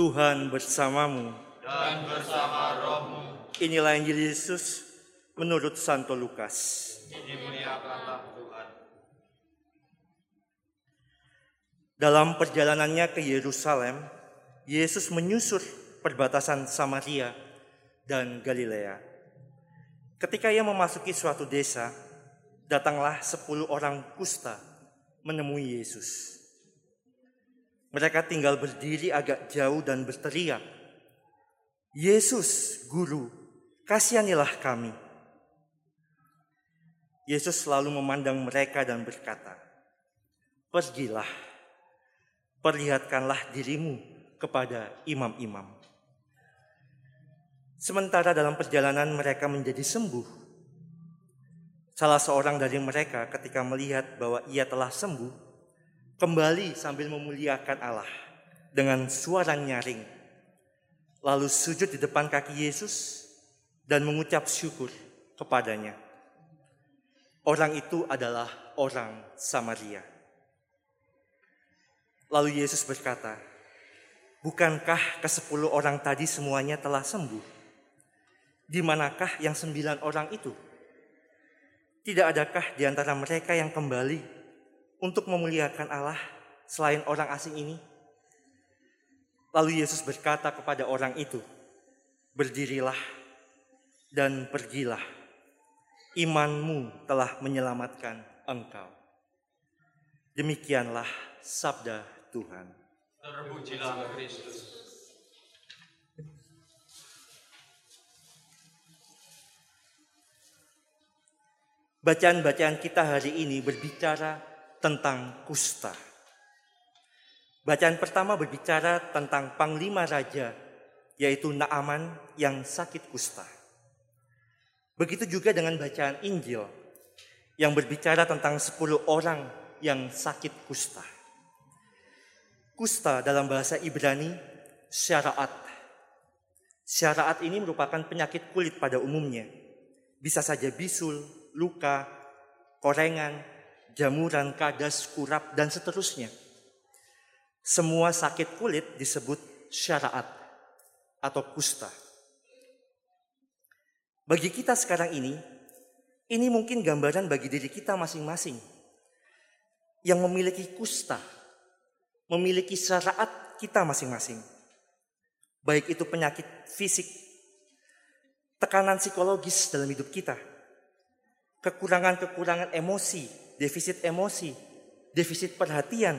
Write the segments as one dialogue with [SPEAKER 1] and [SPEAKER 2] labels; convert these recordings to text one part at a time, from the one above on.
[SPEAKER 1] Tuhan bersamamu.
[SPEAKER 2] dan bersama rohmu
[SPEAKER 1] Inilah Injil Yesus menurut Santo Lukas.
[SPEAKER 2] dimuliakanlah Tuhan.
[SPEAKER 1] Dalam perjalanannya ke Yerusalem, Yesus menyusur perbatasan Samaria dan Galilea. Ketika ia memasuki suatu desa, datanglah sepuluh orang kusta menemui Yesus. Mereka tinggal berdiri agak jauh dan berteriak, Yesus, Guru, kasihanilah kami. Yesus selalu memandang mereka dan berkata, Pergilah, perlihatkanlah dirimu kepada imam-imam. Sementara dalam perjalanan mereka menjadi sembuh, salah seorang dari mereka ketika melihat bahwa ia telah sembuh, kembali sambil memuliakan Allah dengan suara nyaring, lalu sujud di depan kaki Yesus dan mengucap syukur kepadanya. Orang itu adalah orang Samaria. Lalu Yesus berkata, Bukankah ke sepuluh orang tadi semuanya telah sembuh? Di manakah yang sembilan orang itu? Tidak adakah di antara mereka yang kembali untuk memuliakan Allah selain orang asing ini? Lalu Yesus berkata kepada orang itu, Berdirilah dan pergilah. Imanmu telah menyelamatkan engkau. Demikianlah sabda Tuhan.
[SPEAKER 2] Terpujilah Kristus.
[SPEAKER 1] Bacaan-bacaan kita hari ini berbicara tentang kusta. Bacaan pertama berbicara tentang panglima raja, yaitu Naaman yang sakit kusta. Begitu juga dengan bacaan Injil yang berbicara tentang 10 orang yang sakit kusta. Kusta dalam bahasa Ibrani syaraat. Syaraat ini merupakan penyakit kulit pada umumnya. Bisa saja bisul, luka, korengan, jamuran, kadas, kurap, dan seterusnya. Semua sakit kulit disebut syaraat atau kusta. Bagi kita sekarang ini, ini mungkin gambaran bagi diri kita masing-masing yang memiliki kusta, memiliki syaraat kita masing-masing. Baik itu penyakit fisik, tekanan psikologis dalam hidup kita, kekurangan-kekurangan emosi, defisit emosi, defisit perhatian,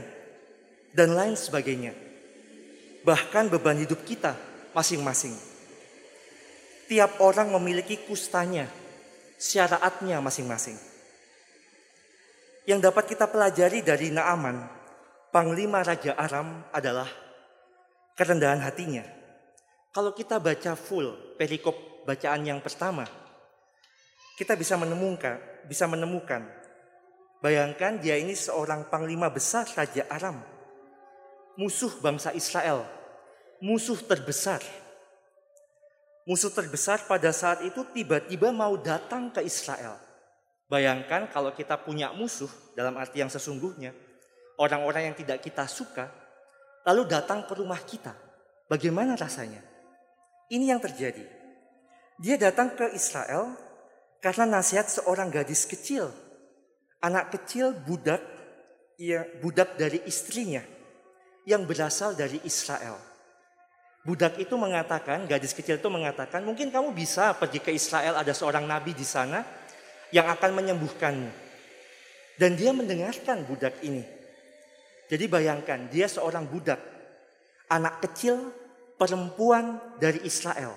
[SPEAKER 1] dan lain sebagainya. Bahkan beban hidup kita masing-masing. Tiap orang memiliki kustanya, syaraatnya masing-masing. Yang dapat kita pelajari dari Naaman, Panglima Raja Aram adalah kerendahan hatinya. Kalau kita baca full perikop bacaan yang pertama, kita bisa menemukan, bisa menemukan. Bayangkan dia ini seorang panglima besar Raja Aram. Musuh bangsa Israel. Musuh terbesar. Musuh terbesar pada saat itu tiba-tiba mau datang ke Israel. Bayangkan kalau kita punya musuh dalam arti yang sesungguhnya. Orang-orang yang tidak kita suka. Lalu datang ke rumah kita. Bagaimana rasanya? Ini yang terjadi. Dia datang ke Israel karena nasihat seorang gadis kecil, anak kecil budak, ya budak dari istrinya yang berasal dari Israel. Budak itu mengatakan, gadis kecil itu mengatakan, mungkin kamu bisa pergi ke Israel, ada seorang nabi di sana yang akan menyembuhkanmu. Dan dia mendengarkan budak ini. Jadi bayangkan, dia seorang budak, anak kecil, perempuan dari Israel.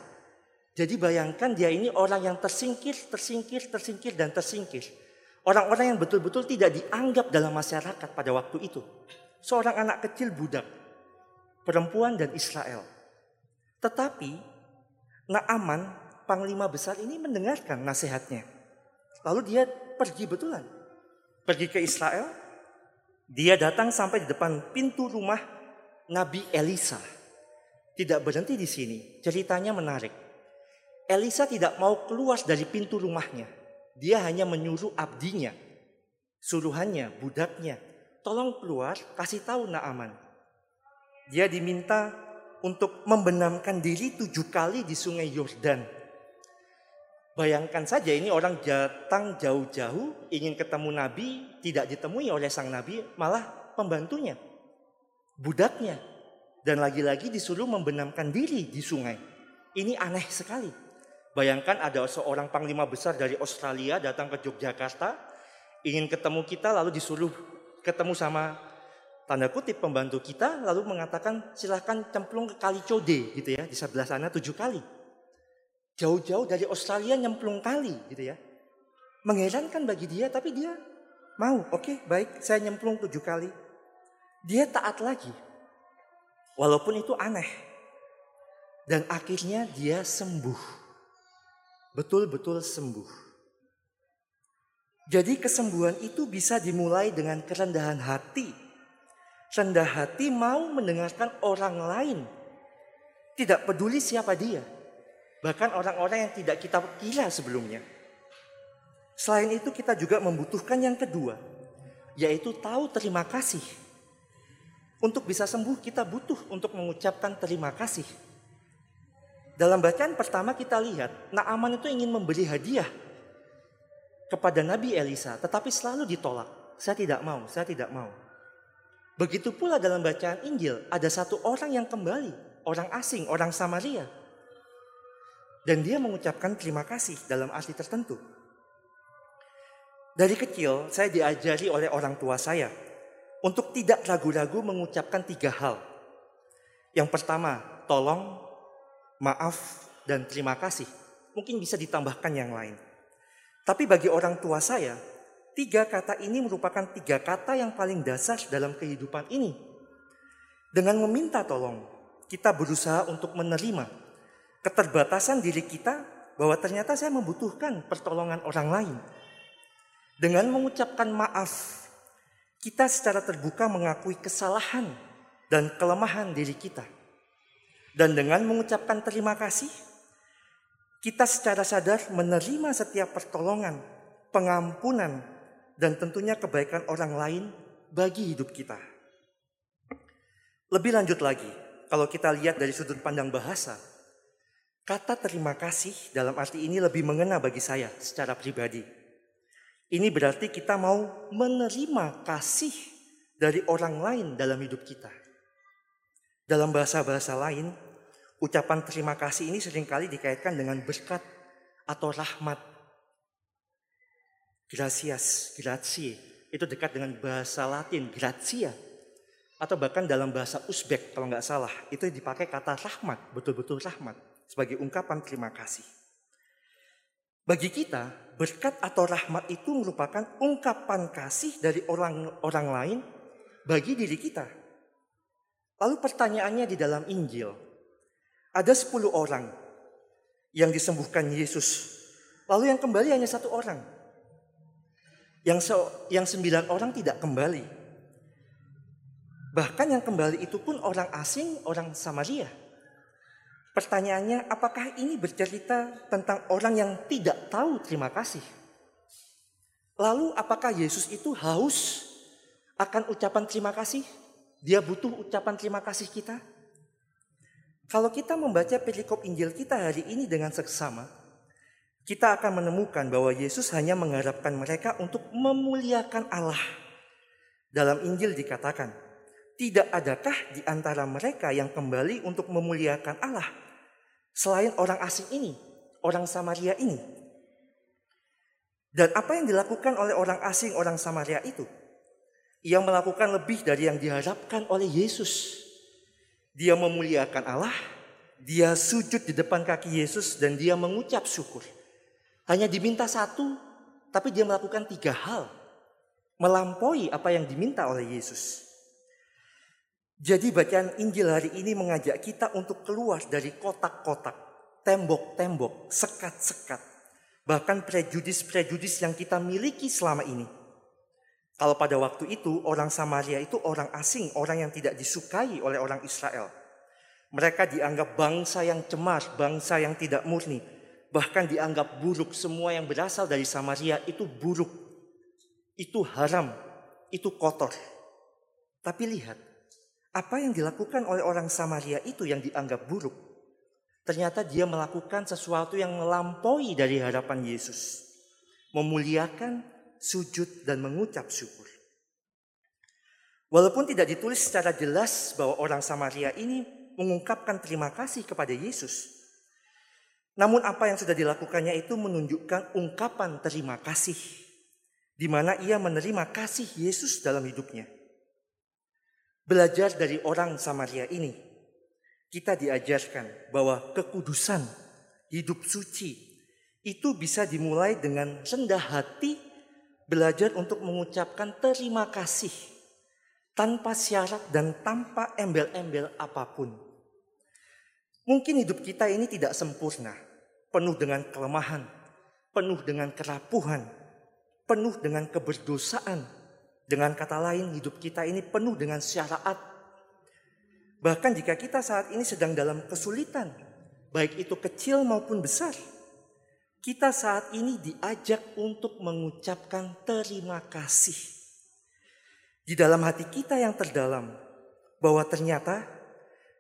[SPEAKER 1] Jadi bayangkan dia ini orang yang tersingkir, tersingkir, tersingkir, dan tersingkir. Orang-orang yang betul-betul tidak dianggap dalam masyarakat pada waktu itu. Seorang anak kecil budak, perempuan dan Israel. Tetapi Naaman, panglima besar ini mendengarkan nasihatnya. Lalu dia pergi betulan. Pergi ke Israel. Dia datang sampai di depan pintu rumah Nabi Elisa. Tidak berhenti di sini. Ceritanya menarik. Elisa tidak mau keluar dari pintu rumahnya. Dia hanya menyuruh abdinya, suruhannya, budaknya, tolong keluar, kasih tahu Naaman. Dia diminta untuk membenamkan diri tujuh kali di sungai Yordan. Bayangkan saja ini orang datang jauh-jauh ingin ketemu Nabi, tidak ditemui oleh sang Nabi, malah pembantunya, budaknya. Dan lagi-lagi disuruh membenamkan diri di sungai. Ini aneh sekali. Bayangkan ada seorang panglima besar dari Australia datang ke Yogyakarta, ingin ketemu kita lalu disuruh ketemu sama tanda kutip pembantu kita lalu mengatakan silahkan cemplung ke kali Code gitu ya di sebelah sana tujuh kali. Jauh-jauh dari Australia nyemplung kali gitu ya. Mengherankan bagi dia tapi dia mau oke okay, baik saya nyemplung tujuh kali. Dia taat lagi. Walaupun itu aneh. Dan akhirnya dia sembuh betul-betul sembuh. Jadi kesembuhan itu bisa dimulai dengan kerendahan hati. Rendah hati mau mendengarkan orang lain. Tidak peduli siapa dia. Bahkan orang-orang yang tidak kita kira sebelumnya. Selain itu kita juga membutuhkan yang kedua. Yaitu tahu terima kasih. Untuk bisa sembuh kita butuh untuk mengucapkan terima kasih dalam bacaan pertama kita lihat Naaman itu ingin memberi hadiah kepada Nabi Elisa, tetapi selalu ditolak. Saya tidak mau, saya tidak mau. Begitu pula dalam bacaan Injil, ada satu orang yang kembali, orang asing, orang Samaria. Dan dia mengucapkan terima kasih dalam arti tertentu. Dari kecil saya diajari oleh orang tua saya untuk tidak ragu-ragu mengucapkan tiga hal. Yang pertama, tolong, maaf, dan terima kasih. Mungkin bisa ditambahkan yang lain. Tapi bagi orang tua saya, tiga kata ini merupakan tiga kata yang paling dasar dalam kehidupan ini. Dengan meminta tolong, kita berusaha untuk menerima keterbatasan diri kita bahwa ternyata saya membutuhkan pertolongan orang lain. Dengan mengucapkan maaf, kita secara terbuka mengakui kesalahan dan kelemahan diri kita. Dan dengan mengucapkan terima kasih, kita secara sadar menerima setiap pertolongan, pengampunan, dan tentunya kebaikan orang lain bagi hidup kita. Lebih lanjut lagi, kalau kita lihat dari sudut pandang bahasa, kata terima kasih dalam arti ini lebih mengena bagi saya secara pribadi. Ini berarti kita mau menerima kasih dari orang lain dalam hidup kita. Dalam bahasa-bahasa lain, ucapan terima kasih ini sering kali dikaitkan dengan berkat atau rahmat. Gracias, grazie. Itu dekat dengan bahasa Latin, gratia. Atau bahkan dalam bahasa Uzbek kalau nggak salah, itu dipakai kata rahmat, betul-betul rahmat. Sebagai ungkapan terima kasih. Bagi kita, berkat atau rahmat itu merupakan ungkapan kasih dari orang-orang lain bagi diri kita. Lalu pertanyaannya di dalam Injil, ada sepuluh orang yang disembuhkan Yesus. Lalu yang kembali hanya satu orang. Yang, se yang sembilan orang tidak kembali. Bahkan yang kembali itu pun orang asing, orang Samaria. Pertanyaannya, apakah ini bercerita tentang orang yang tidak tahu terima kasih? Lalu apakah Yesus itu haus akan ucapan terima kasih? Dia butuh ucapan terima kasih kita. Kalau kita membaca perikop Injil kita hari ini dengan seksama, kita akan menemukan bahwa Yesus hanya mengharapkan mereka untuk memuliakan Allah. Dalam Injil dikatakan, tidak adakah di antara mereka yang kembali untuk memuliakan Allah selain orang asing ini, orang Samaria ini? Dan apa yang dilakukan oleh orang asing, orang Samaria itu? Ia melakukan lebih dari yang diharapkan oleh Yesus. Dia memuliakan Allah, dia sujud di depan kaki Yesus dan dia mengucap syukur. Hanya diminta satu, tapi dia melakukan tiga hal. Melampaui apa yang diminta oleh Yesus. Jadi bacaan Injil hari ini mengajak kita untuk keluar dari kotak-kotak, tembok-tembok, sekat-sekat, bahkan prejudis-prejudis yang kita miliki selama ini kalau pada waktu itu orang Samaria itu orang asing, orang yang tidak disukai oleh orang Israel. Mereka dianggap bangsa yang cemar, bangsa yang tidak murni. Bahkan dianggap buruk semua yang berasal dari Samaria itu buruk. Itu haram, itu kotor. Tapi lihat, Apa yang dilakukan oleh orang Samaria itu yang dianggap buruk, ternyata dia melakukan sesuatu yang melampaui dari harapan Yesus. Memuliakan, sujud, dan mengucap syukur. Walaupun tidak ditulis secara jelas bahwa orang Samaria ini mengungkapkan terima kasih kepada Yesus, namun apa yang sudah dilakukannya itu menunjukkan ungkapan terima kasih di mana ia menerima kasih Yesus dalam hidupnya. Belajar dari orang Samaria ini, kita diajarkan bahwa kekudusan, hidup suci itu bisa dimulai dengan rendah hati, belajar untuk mengucapkan terima kasih tanpa syarat dan tanpa embel-embel apa pun. Mungkin hidup kita ini tidak sempurna, penuh dengan kelemahan, penuh dengan kerapuhan, penuh dengan keberdosaan. Dengan kata lain, hidup kita ini penuh dengan syaraat. Bahkan jika kita saat ini sedang dalam kesulitan, baik itu kecil maupun besar, kita saat ini diajak untuk mengucapkan terima kasih. Di dalam hati kita yang terdalam, bahwa ternyata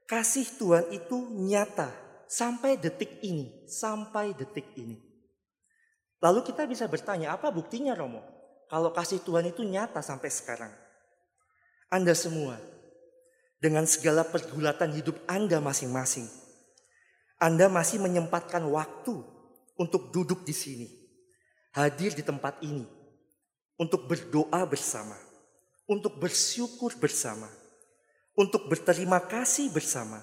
[SPEAKER 1] kasih Tuhan itu nyata sampai detik ini, sampai detik ini. Lalu kita bisa bertanya, apa buktinya Romo? Kalau kasih Tuhan itu nyata sampai sekarang. Anda semua, dengan segala pergulatan hidup Anda masing-masing, Anda masih menyempatkan waktu untuk duduk di sini, hadir di tempat ini, untuk berdoa bersama, untuk bersyukur bersama, untuk berterima kasih bersama.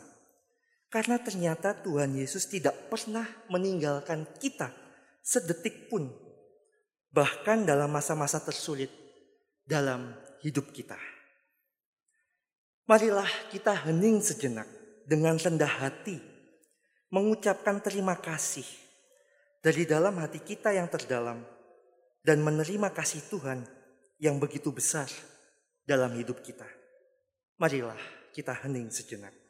[SPEAKER 1] Karena ternyata Tuhan Yesus tidak pernah meninggalkan kita sedetik pun, bahkan dalam masa-masa tersulit dalam hidup kita. Marilah kita hening sejenak dengan rendah hati, mengucapkan terima kasih dari dalam hati kita yang terdalam, dan menerima kasih Tuhan yang begitu besar dalam hidup kita. Marilah kita hening sejenak.